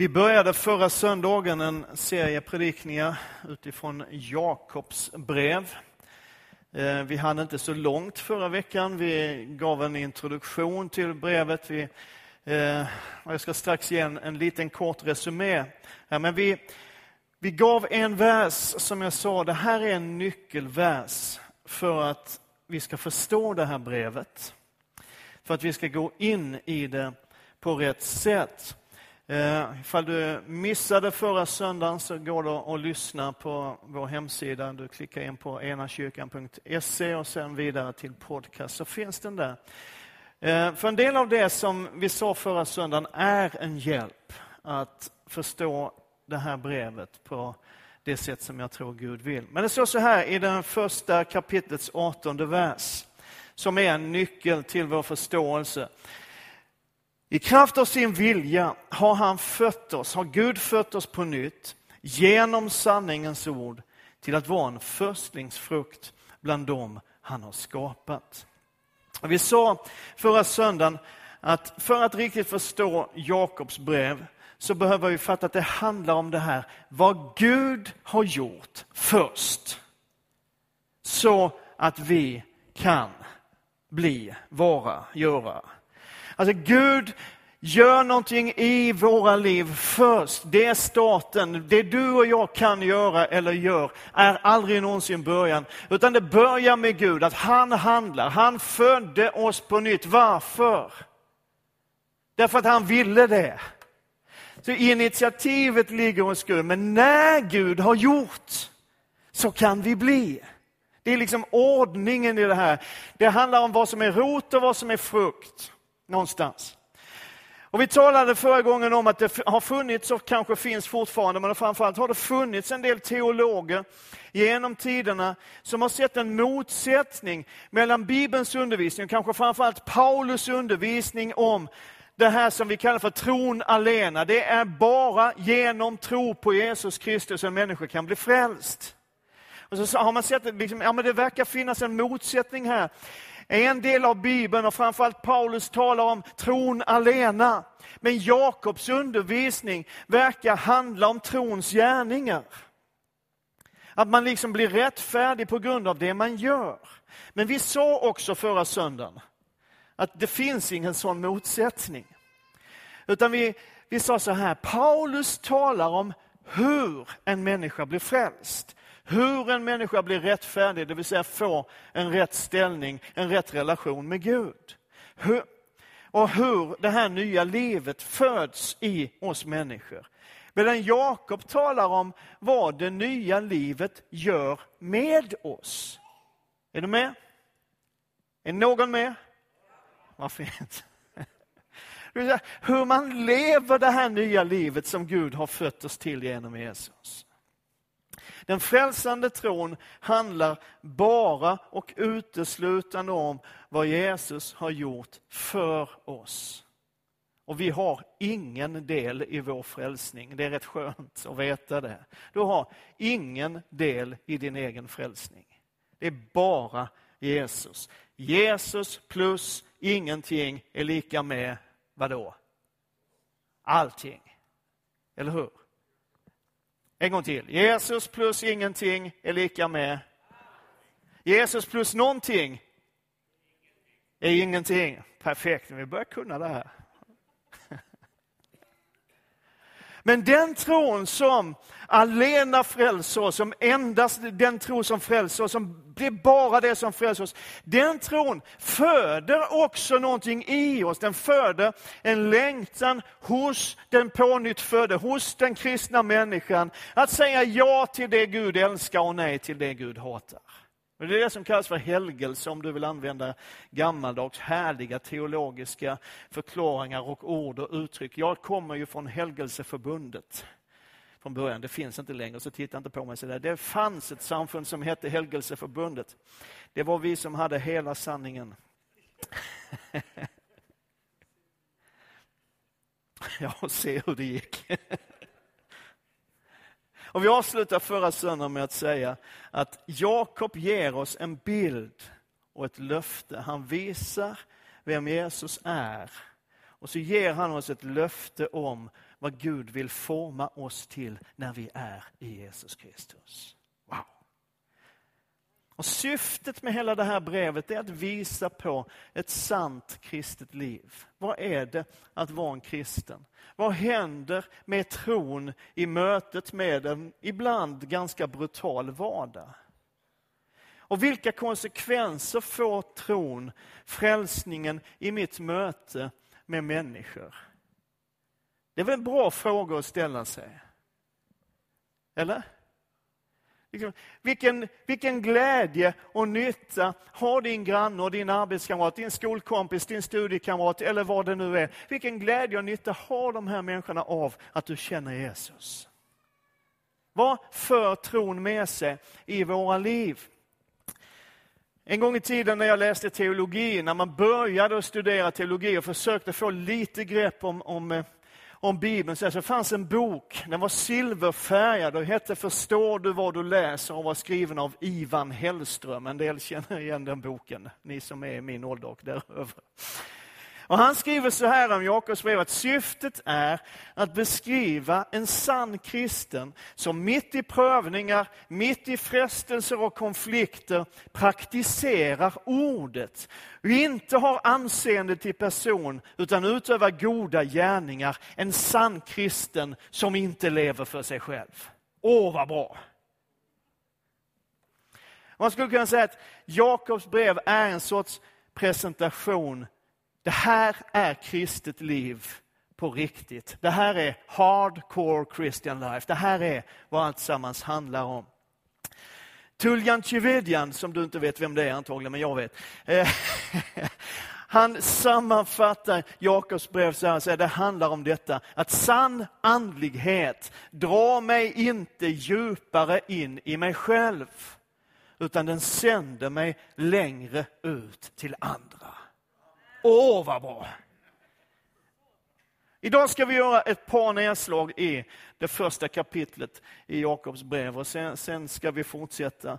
Vi började förra söndagen en serie predikningar utifrån Jakobs brev. Eh, vi hann inte så långt förra veckan. Vi gav en introduktion till brevet. Vi, eh, jag ska strax ge en, en liten kort resumé. Men vi, vi gav en vers som jag sa, det här är en nyckelvers för att vi ska förstå det här brevet. För att vi ska gå in i det på rätt sätt. Eh, ifall du missade förra söndagen så går det att lyssna på vår hemsida. Du klickar in på enakyrkan.se och sen vidare till podcast så finns den där. Eh, för en del av det som vi sa förra söndagen är en hjälp att förstå det här brevet på det sätt som jag tror Gud vill. Men det står så här i den första kapitlets artonde vers, som är en nyckel till vår förståelse. I kraft av sin vilja har han fött oss, har Gud fött oss på nytt genom sanningens ord till att vara en förstlingsfrukt bland dem han har skapat. Vi sa förra söndagen att för att riktigt förstå Jakobs brev så behöver vi fatta att det handlar om det här, vad Gud har gjort först. Så att vi kan bli, vara, göra. Alltså Gud gör någonting i våra liv först. Det är starten. Det du och jag kan göra eller gör är aldrig någonsin början. Utan det börjar med Gud, att han handlar. Han födde oss på nytt. Varför? Därför att han ville det. Så initiativet ligger hos Gud, men när Gud har gjort så kan vi bli. Det är liksom ordningen i det här. Det handlar om vad som är rot och vad som är frukt någonstans. Och vi talade förra gången om att det har funnits och kanske finns fortfarande, men framförallt har det funnits en del teologer genom tiderna som har sett en motsättning mellan Bibelns undervisning och kanske framförallt Paulus undervisning om det här som vi kallar för tron alena. Det är bara genom tro på Jesus Kristus en människa kan bli frälst. Och så har man sett att liksom, ja, det verkar finnas en motsättning här. En del av Bibeln och framförallt Paulus talar om tron alena. Men Jakobs undervisning verkar handla om trons gärningar. Att man liksom blir rättfärdig på grund av det man gör. Men vi sa också förra söndagen att det finns ingen sån motsättning. Utan vi, vi sa så här, Paulus talar om hur en människa blir frälst. Hur en människa blir rättfärdig, det vill säga får en rätt ställning, en rätt relation med Gud. Hur, och hur det här nya livet föds i oss människor. Medan Jakob talar om vad det nya livet gör med oss. Är du med? Är någon med? Vad fint. Hur man lever det här nya livet som Gud har fött oss till genom Jesus. Den frälsande tron handlar bara och uteslutande om vad Jesus har gjort för oss. Och vi har ingen del i vår frälsning. Det är rätt skönt att veta det. Du har ingen del i din egen frälsning. Det är bara Jesus. Jesus plus ingenting är lika med vadå? Allting. Eller hur? En gång till. Jesus plus ingenting är lika med Jesus plus någonting är ingenting. Perfekt, vi börjar kunna det här. Men den tron som alena frälser oss, som endast den tro som frälser oss, som blir bara det som frälser oss. Den tron föder också någonting i oss. Den föder en längtan hos den pånyttfödde, hos den kristna människan, att säga ja till det Gud älskar och nej till det Gud hatar. Det är det som kallas för helgelse, om du vill använda gammaldags härliga teologiska förklaringar och ord och uttryck. Jag kommer ju från helgelseförbundet från början. Det finns inte längre, så titta inte på mig sådär. Det fanns ett samfund som hette Helgelseförbundet. Det var vi som hade hela sanningen. ja, se hur det gick. Och vi avslutar förra söndagen med att säga att Jakob ger oss en bild och ett löfte. Han visar vem Jesus är. Och så ger han oss ett löfte om vad Gud vill forma oss till när vi är i Jesus Kristus. Wow! Och Syftet med hela det här brevet är att visa på ett sant kristet liv. Vad är det att vara en kristen? Vad händer med tron i mötet med en ibland ganska brutal vardag? Och vilka konsekvenser får tron, frälsningen, i mitt möte med människor? Det är väl en bra fråga att ställa sig? Eller? Liksom, vilken, vilken glädje och nytta har din granne och din arbetskamrat, din skolkompis, din studiekamrat eller vad det nu är. Vilken glädje och nytta har de här människorna av att du känner Jesus? Vad för tron med sig i våra liv? En gång i tiden när jag läste teologi, när man började studera teologi och försökte få lite grepp om, om eh, om Bibeln så, så fanns en bok, den var silverfärgad och hette Förstår du vad du läser och var skriven av Ivan Hellström. En del känner igen den boken, ni som är i min ålder och däröver. Och han skriver så här om Jakobs brev att syftet är att beskriva en sann kristen som mitt i prövningar, mitt i frestelser och konflikter praktiserar ordet och inte har anseende till person utan utövar goda gärningar. En sann kristen som inte lever för sig själv. Åh, vad bra! Man skulle kunna säga att Jakobs brev är en sorts presentation det här är kristet liv på riktigt. Det här är hardcore Christian life. Det här är vad allt sammans handlar om. Tuljan Tjevedjan, som du inte vet vem det är antagligen, men jag vet. Eh, han sammanfattar Jakobs brev så här, så det handlar om detta, att sann andlighet drar mig inte djupare in i mig själv, utan den sänder mig längre ut till andra. Åh, vad bra! Idag ska vi göra ett par nedslag i det första kapitlet i Jakobs brev och sen, sen, ska vi fortsätta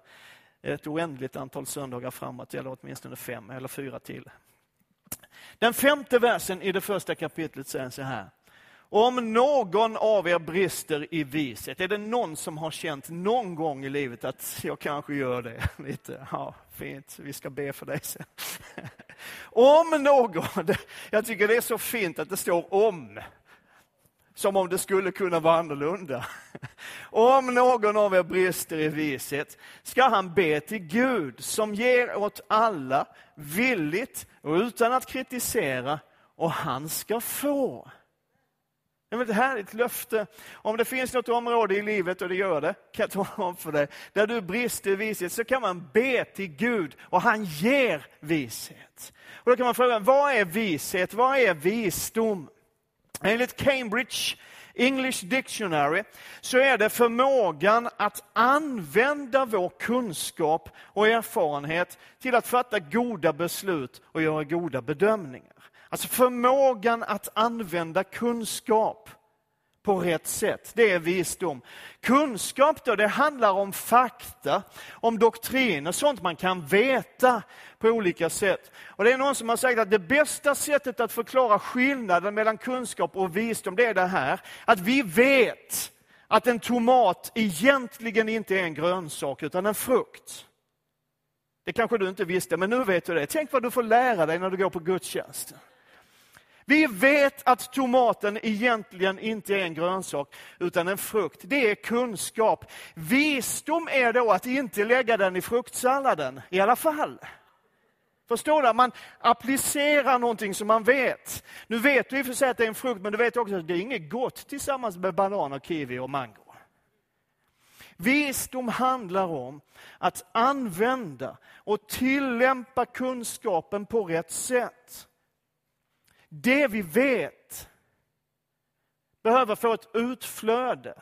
ett oändligt antal söndagar framåt, eller åtminstone fem eller fyra till. Den femte versen i det första kapitlet säger så här. Om någon av er brister i vishet, är det någon som har känt någon gång i livet att jag kanske gör det? Lite, ja, fint, vi ska be för dig sen. Om någon, jag tycker det är så fint att det står om, som om det skulle kunna vara annorlunda. Om någon av er brister i vishet ska han be till Gud som ger åt alla villigt och utan att kritisera och han ska få. Det är ett härligt löfte. Om det finns något område i livet, och det gör det, kan jag tala om för dig, där du brister i vishet, så kan man be till Gud och han ger vishet. Och då kan man fråga, vad är vishet? Vad är visdom? Enligt Cambridge English Dictionary så är det förmågan att använda vår kunskap och erfarenhet till att fatta goda beslut och göra goda bedömningar. Alltså förmågan att använda kunskap på rätt sätt. Det är visdom. Kunskap då, det handlar om fakta, om doktriner, sånt man kan veta på olika sätt. Och Det är någon som har sagt att det bästa sättet att förklara skillnaden mellan kunskap och visdom, det är det här, att vi vet att en tomat egentligen inte är en grönsak utan en frukt. Det kanske du inte visste, men nu vet du det. Tänk vad du får lära dig när du går på gudstjänst. Vi vet att tomaten egentligen inte är en grönsak utan en frukt. Det är kunskap. Visdom är då att inte lägga den i fruktsalladen, i alla fall. Förstår du? Man applicerar någonting som man vet. Nu vet du i och för sig att det är en frukt, men du vet också att det är inget gott tillsammans med banan, kiwi och mango. Visdom handlar om att använda och tillämpa kunskapen på rätt sätt. Det vi vet behöver få ett utflöde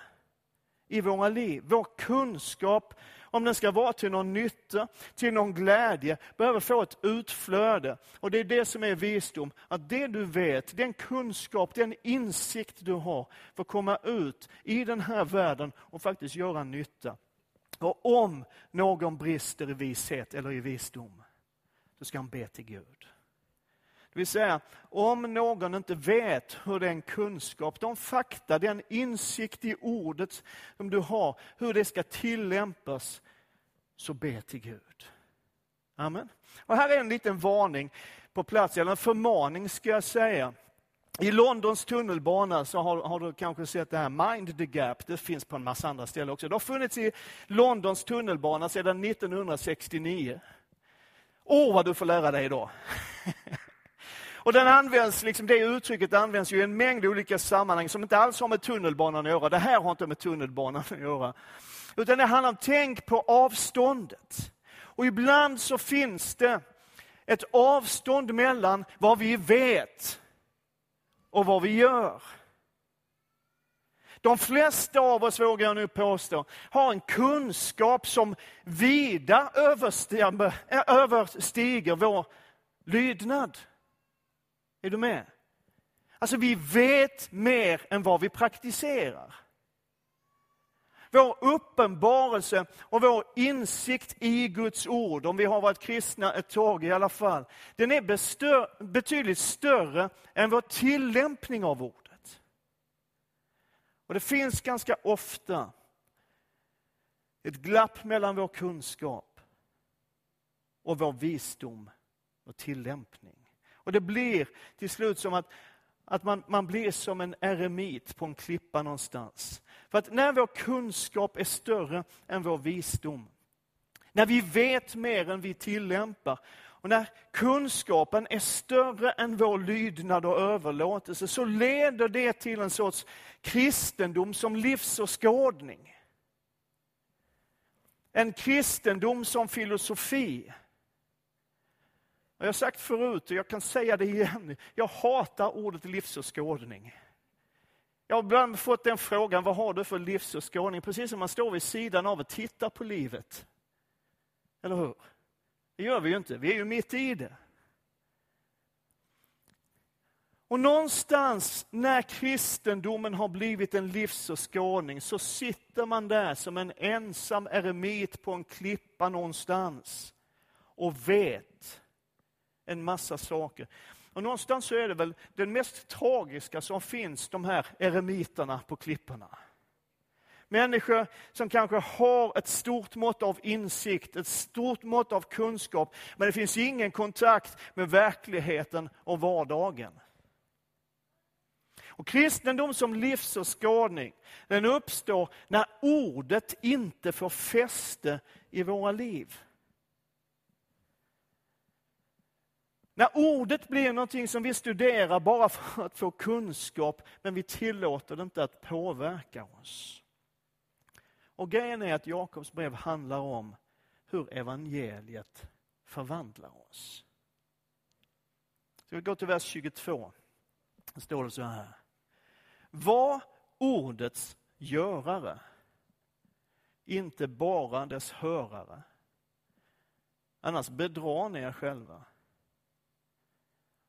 i våra liv. Vår kunskap, om den ska vara till någon nytta, till någon glädje, behöver få ett utflöde. Och det är det som är visdom, att det du vet, den kunskap, den insikt du har, får komma ut i den här världen och faktiskt göra nytta. Och om någon brister i vishet eller i visdom, då ska han be till Gud. Det vill säga, om någon inte vet hur den kunskap, de fakta, den insikt i ordet som du har, hur det ska tillämpas, så be till Gud. Amen. Och här är en liten varning på plats, eller en förmaning ska jag säga. I Londons tunnelbana så har, har, du kanske sett det här Mind the Gap. Det finns på en massa andra ställen också. Det har funnits i Londons tunnelbana sedan 1969. Åh, vad du får lära dig idag! Och den används, liksom det uttrycket används ju i en mängd olika sammanhang som inte alls har med tunnelbanan att göra. Det här har inte med tunnelbanan att göra. Utan det handlar om tänk på avståndet. Och ibland så finns det ett avstånd mellan vad vi vet och vad vi gör. De flesta av oss, vågar jag nu påstå, har en kunskap som vida överstiger, överstiger vår lydnad. Är du med? Alltså vi vet mer än vad vi praktiserar. Vår uppenbarelse och vår insikt i Guds ord, om vi har varit kristna ett tag i alla fall, den är bestör, betydligt större än vår tillämpning av ordet. Och det finns ganska ofta ett glapp mellan vår kunskap och vår visdom och tillämpning. Och det blir till slut som att, att man, man blir som en eremit på en klippa någonstans. För att när vår kunskap är större än vår visdom, när vi vet mer än vi tillämpar, och när kunskapen är större än vår lydnad och överlåtelse, så leder det till en sorts kristendom som livsåskådning. En kristendom som filosofi. Jag har sagt förut och jag kan säga det igen. Jag hatar ordet livsåskådning. Jag har ibland fått den frågan, vad har du för livsåskådning? Precis som man står vid sidan av och tittar på livet. Eller hur? Det gör vi ju inte, vi är ju mitt i det. Och någonstans när kristendomen har blivit en livsåskådning så sitter man där som en ensam eremit på en klippa någonstans och vet en massa saker. Och någonstans så är det väl den mest tragiska som finns, de här eremiterna på klipporna. Människor som kanske har ett stort mått av insikt, ett stort mått av kunskap, men det finns ingen kontakt med verkligheten och vardagen. Och kristendom som livsåskådning, den uppstår när ordet inte får fäste i våra liv. När ordet blir någonting som vi studerar bara för att få kunskap, men vi tillåter det inte att påverka oss. Och grejen är att Jakobs brev handlar om hur evangeliet förvandlar oss. Så vi går till vers 22. Då står det så här. Var ordets görare, inte bara dess hörare. Annars bedrar ni er själva.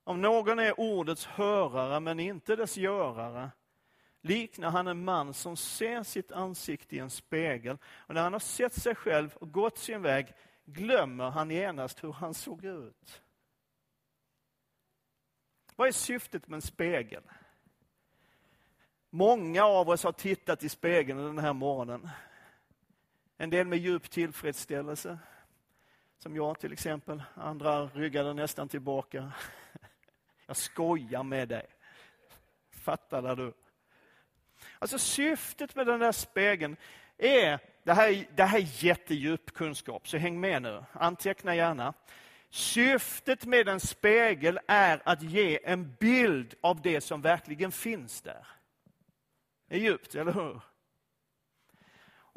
Om någon är ordets hörare men inte dess görare liknar han en man som ser sitt ansikte i en spegel och när han har sett sig själv och gått sin väg glömmer han genast hur han såg ut. Vad är syftet med en spegel? Många av oss har tittat i spegeln den här morgonen. En del med djup tillfredsställelse, som jag till exempel. Andra ryggade nästan tillbaka. Jag skojar med dig. Fattar du? Alltså syftet med den där spegeln är, det här, det här är jättedjup kunskap, så häng med nu. Anteckna gärna. Syftet med en spegel är att ge en bild av det som verkligen finns där. Det är djupt, eller hur?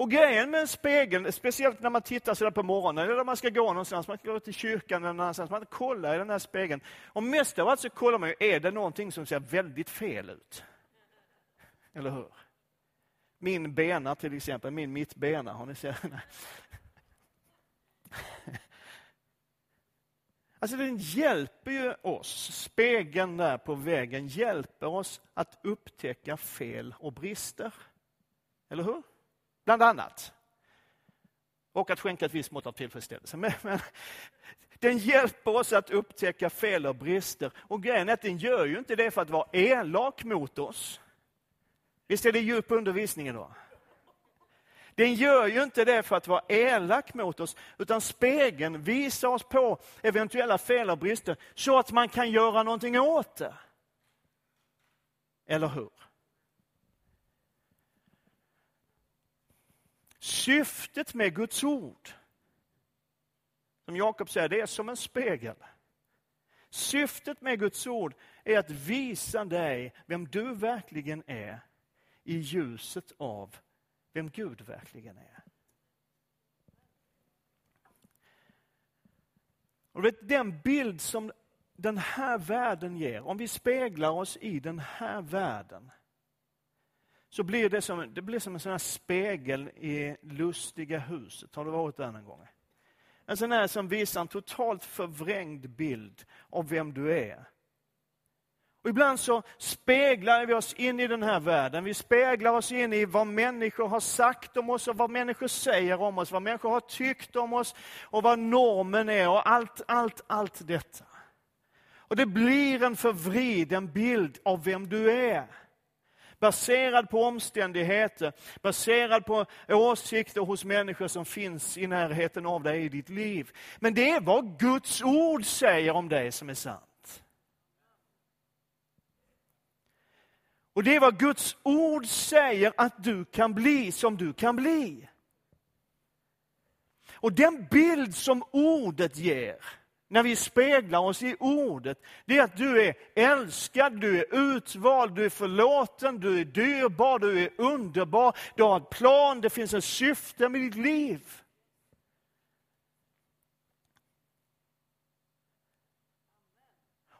Och grejen med en spegel, speciellt när man tittar sådär på morgonen, eller när man ska gå någonstans, man ska gå till kyrkan eller någonstans, man kollar i den här spegeln. Och mest av allt så kollar man ju, är det någonting som ser väldigt fel ut? Eller hur? Min bena till exempel, min mittbena, har ni sett? Alltså den hjälper ju oss, spegeln där på väggen hjälper oss att upptäcka fel och brister. Eller hur? Bland annat. Och att skänka ett visst mått av tillfredsställelse. Men, men, den hjälper oss att upptäcka fel och brister. Och grejen är att den gör ju inte det för att vara elak mot oss. Visst är det djup undervisning då? Den gör ju inte det för att vara elak mot oss, utan spegeln visar oss på eventuella fel och brister så att man kan göra någonting åt det. Eller hur? Syftet med Guds ord, som Jakob säger, det är som en spegel. Syftet med Guds ord är att visa dig vem du verkligen är i ljuset av vem Gud verkligen är. Och vet, den bild som den här världen ger, om vi speglar oss i den här världen, så blir det som, det blir som en sån här spegel i lustiga huset. Har du varit där någon gång? En sån här som visar en totalt förvrängd bild av vem du är. Och ibland så speglar vi oss in i den här världen. Vi speglar oss in i vad människor har sagt om oss och vad människor säger om oss, vad människor har tyckt om oss och vad normen är och allt, allt, allt detta. Och det blir en förvriden bild av vem du är. Baserad på omständigheter, baserad på åsikter hos människor som finns i närheten av dig i ditt liv. Men det är vad Guds ord säger om dig som är sant. Och det är vad Guds ord säger att du kan bli som du kan bli. Och den bild som ordet ger, när vi speglar oss i ordet, det är att du är älskad, du är utvald, du är förlåten, du är dyrbar, du är underbar, du har en plan, det finns ett syfte med ditt liv.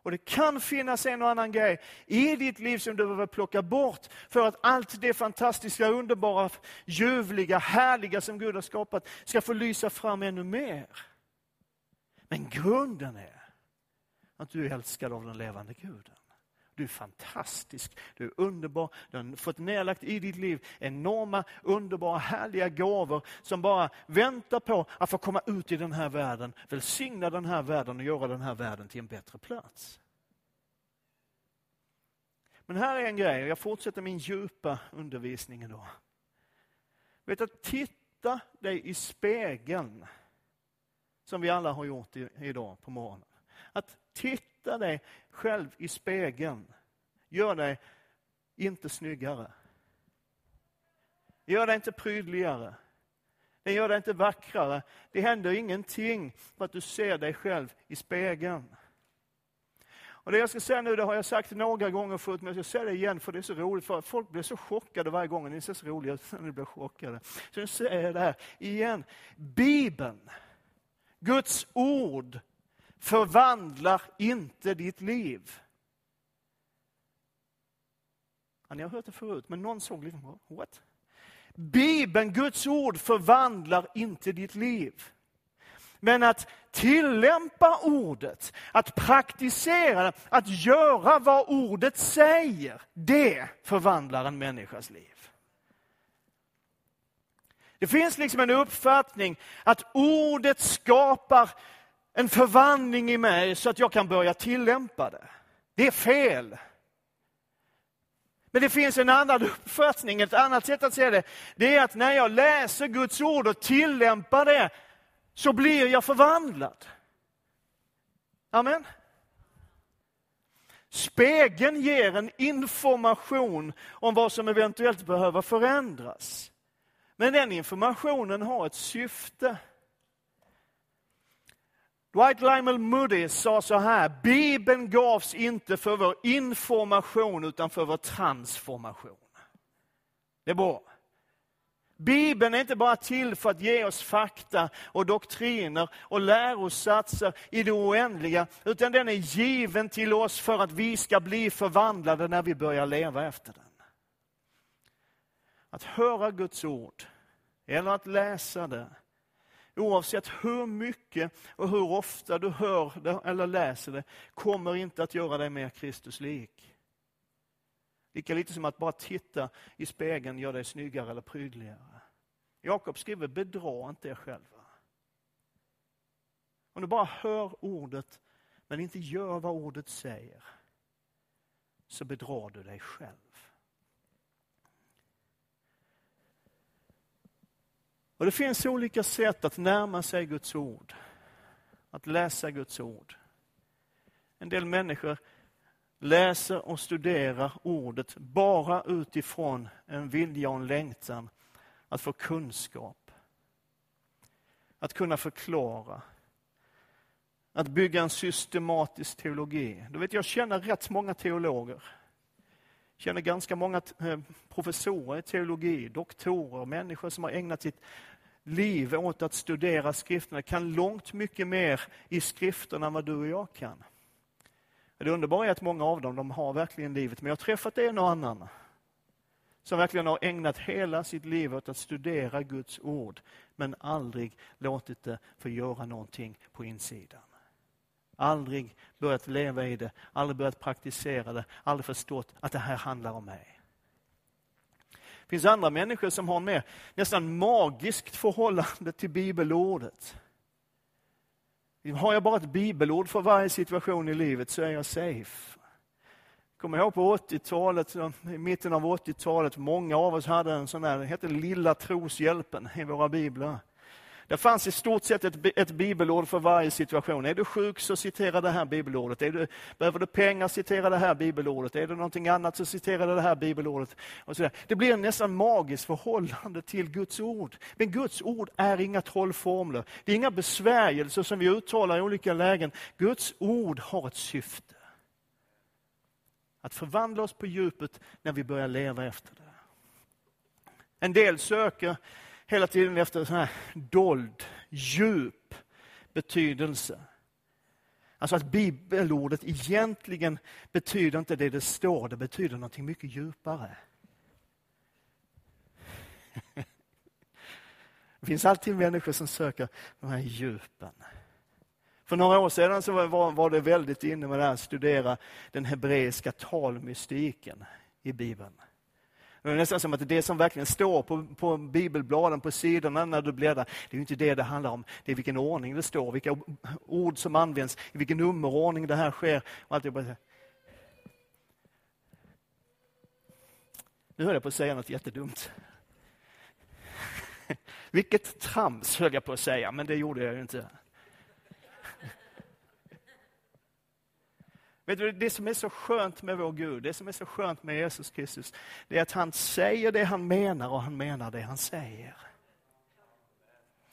Och det kan finnas en och annan grej i ditt liv som du behöver plocka bort för att allt det fantastiska, underbara, ljuvliga, härliga som Gud har skapat ska få lysa fram ännu mer. Men grunden är att du är älskad av den levande Guden. Du är fantastisk, du är underbar, du har fått nedlagt i ditt liv enorma, underbara, härliga gåvor som bara väntar på att få komma ut i den här världen, välsigna den här världen och göra den här världen till en bättre plats. Men här är en grej, jag fortsätter min djupa undervisning idag. Vet att titta dig i spegeln, som vi alla har gjort idag på morgonen. Att titta dig själv i spegeln gör dig inte snyggare. Gör dig inte prydligare. Det gör dig inte vackrare. Det händer ingenting för att du ser dig själv i spegeln. Och Det jag ska säga nu, det har jag sagt några gånger förut, men jag ska säga det igen för det är så roligt. För folk blir så chockade varje gång. Ni ser så roliga ut när ni blir chockade. Så nu säger jag det här igen. Bibeln, Guds ord, förvandlar inte ditt liv. Ja, ni har hört det förut, men någon såg liksom, what? Bibeln, Guds ord, förvandlar inte ditt liv. Men att tillämpa ordet, att praktisera det, att göra vad ordet säger, det förvandlar en människas liv. Det finns liksom en uppfattning att ordet skapar en förvandling i mig så att jag kan börja tillämpa det. Det är fel. Men det finns en annan uppfattning, ett annat sätt att se det. Det är att när jag läser Guds ord och tillämpar det, så blir jag förvandlad. Amen. Spegeln ger en information om vad som eventuellt behöver förändras. Men den informationen har ett syfte. Dwight Lymel Moody sa så här, Bibeln gavs inte för vår information utan för vår transformation. Det är bra. Bibeln är inte bara till för att ge oss fakta och doktriner och lärosatser i det oändliga, utan den är given till oss för att vi ska bli förvandlade när vi börjar leva efter den. Att höra Guds ord, eller att läsa det, oavsett hur mycket och hur ofta du hör det eller läser det, kommer inte att göra dig mer Kristuslik. Lika lite som att bara titta i spegeln gör dig snyggare eller prydligare. Jakob skriver, bedra inte er själva. Om du bara hör ordet men inte gör vad ordet säger så bedrar du dig själv. Och Det finns olika sätt att närma sig Guds ord, att läsa Guds ord. En del människor läser och studerar ordet bara utifrån en vilja och en längtan att få kunskap. Att kunna förklara. Att bygga en systematisk teologi. Du vet, jag känner rätt många teologer. Jag känner ganska många eh, professorer i teologi, doktorer, människor som har ägnat sitt liv åt att studera skrifterna, kan långt mycket mer i skrifterna än vad du och jag kan. Det underbara är att många av dem de har verkligen livet, men jag har träffat en och annan som verkligen har ägnat hela sitt liv åt att studera Guds ord, men aldrig låtit det få göra någonting på insidan. Aldrig börjat leva i det, aldrig börjat praktisera det, aldrig förstått att det här handlar om mig. Det finns andra människor som har en mer nästan magiskt förhållande till bibelordet. Har jag bara ett bibelord för varje situation i livet så är jag safe. Kommer ihåg på 80-talet, i mitten av 80-talet, många av oss hade en sån där, det hette Lilla Troshjälpen i våra biblar. Det fanns i stort sett ett, ett bibelord för varje situation. Är du sjuk så citera det här bibelordet. Är du, behöver du pengar, citera det här bibelordet. Är det någonting annat så citera det här bibelordet. Och så Det blir en nästan magiskt förhållande till Guds ord. Men Guds ord är inga trollformler. Det är inga besvärjelser som vi uttalar i olika lägen. Guds ord har ett syfte. Att förvandla oss på djupet när vi börjar leva efter det. En del söker hela tiden efter sån här dold, djup betydelse. Alltså att bibelordet egentligen betyder inte det det står, det betyder någonting mycket djupare. Det finns alltid människor som söker de här djupen. För några år sedan så var, var det väldigt inne med det här, att studera den hebreiska talmystiken i Bibeln. Det är nästan som att det som verkligen står på, på bibelbladen, på sidorna när du bläddrar, det är inte det det handlar om. Det är vilken ordning det står, vilka ord som används, i vilken nummerordning det här sker. Och allt det. Nu höll jag på att säga något jättedumt. Vilket trams höll jag på att säga, men det gjorde jag ju inte. Vet du, det som är så skönt med vår Gud, det som är så skönt med Jesus Kristus, det är att han säger det han menar och han menar det han säger.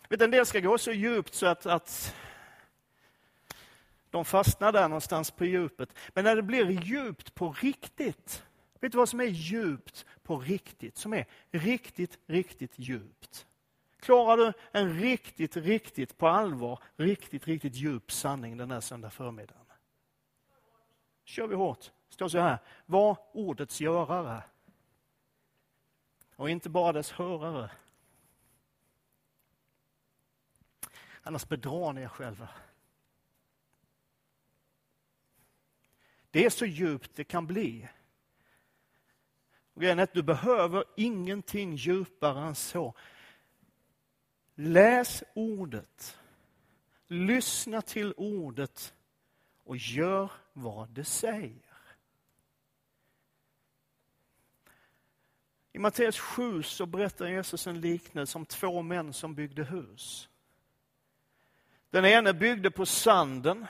Vet du, en del ska gå så djupt så att, att de fastnar där någonstans på djupet. Men när det blir djupt på riktigt, vet du vad som är djupt på riktigt? Som är riktigt, riktigt djupt. Klarar du en riktigt, riktigt, på allvar, riktigt, riktigt djup sanning den här söndag förmiddagen? Kör vi hårt. Står så här, var ordets görare och inte bara dess hörare. Annars bedrar ni er själva. Det är så djupt det kan bli. Och grejen är att du behöver ingenting djupare än så. Läs ordet. Lyssna till ordet och gör vad det säger. I Matteus 7 så berättar Jesus en liknelse om två män som byggde hus. Den ene byggde på sanden,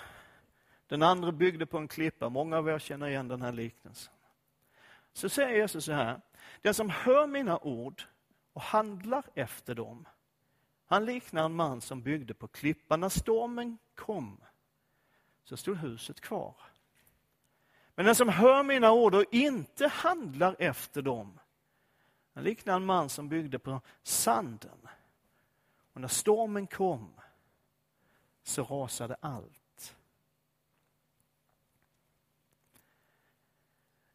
den andra byggde på en klippa. Många av er känner igen den här liknelsen. Så säger Jesus så här, den som hör mina ord och handlar efter dem, han liknar en man som byggde på klippan när stormen kom så stod huset kvar. Men den som hör mina ord och inte handlar efter dem, han liknar en man som byggde på sanden. Och när stormen kom så rasade allt.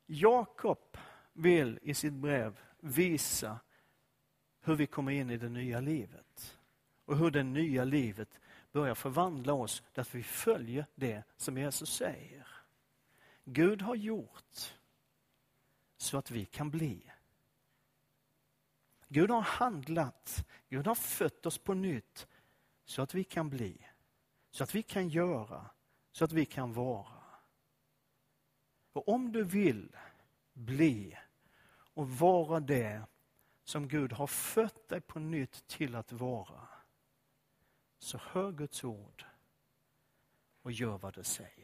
Jakob vill i sitt brev visa hur vi kommer in i det nya livet och hur det nya livet börjar förvandla oss därför vi följer det som Jesus säger. Gud har gjort så att vi kan bli. Gud har handlat, Gud har fött oss på nytt så att vi kan bli, så att vi kan göra, så att vi kan vara. Och om du vill bli och vara det som Gud har fött dig på nytt till att vara, så hör Guds ord och gör vad det säger.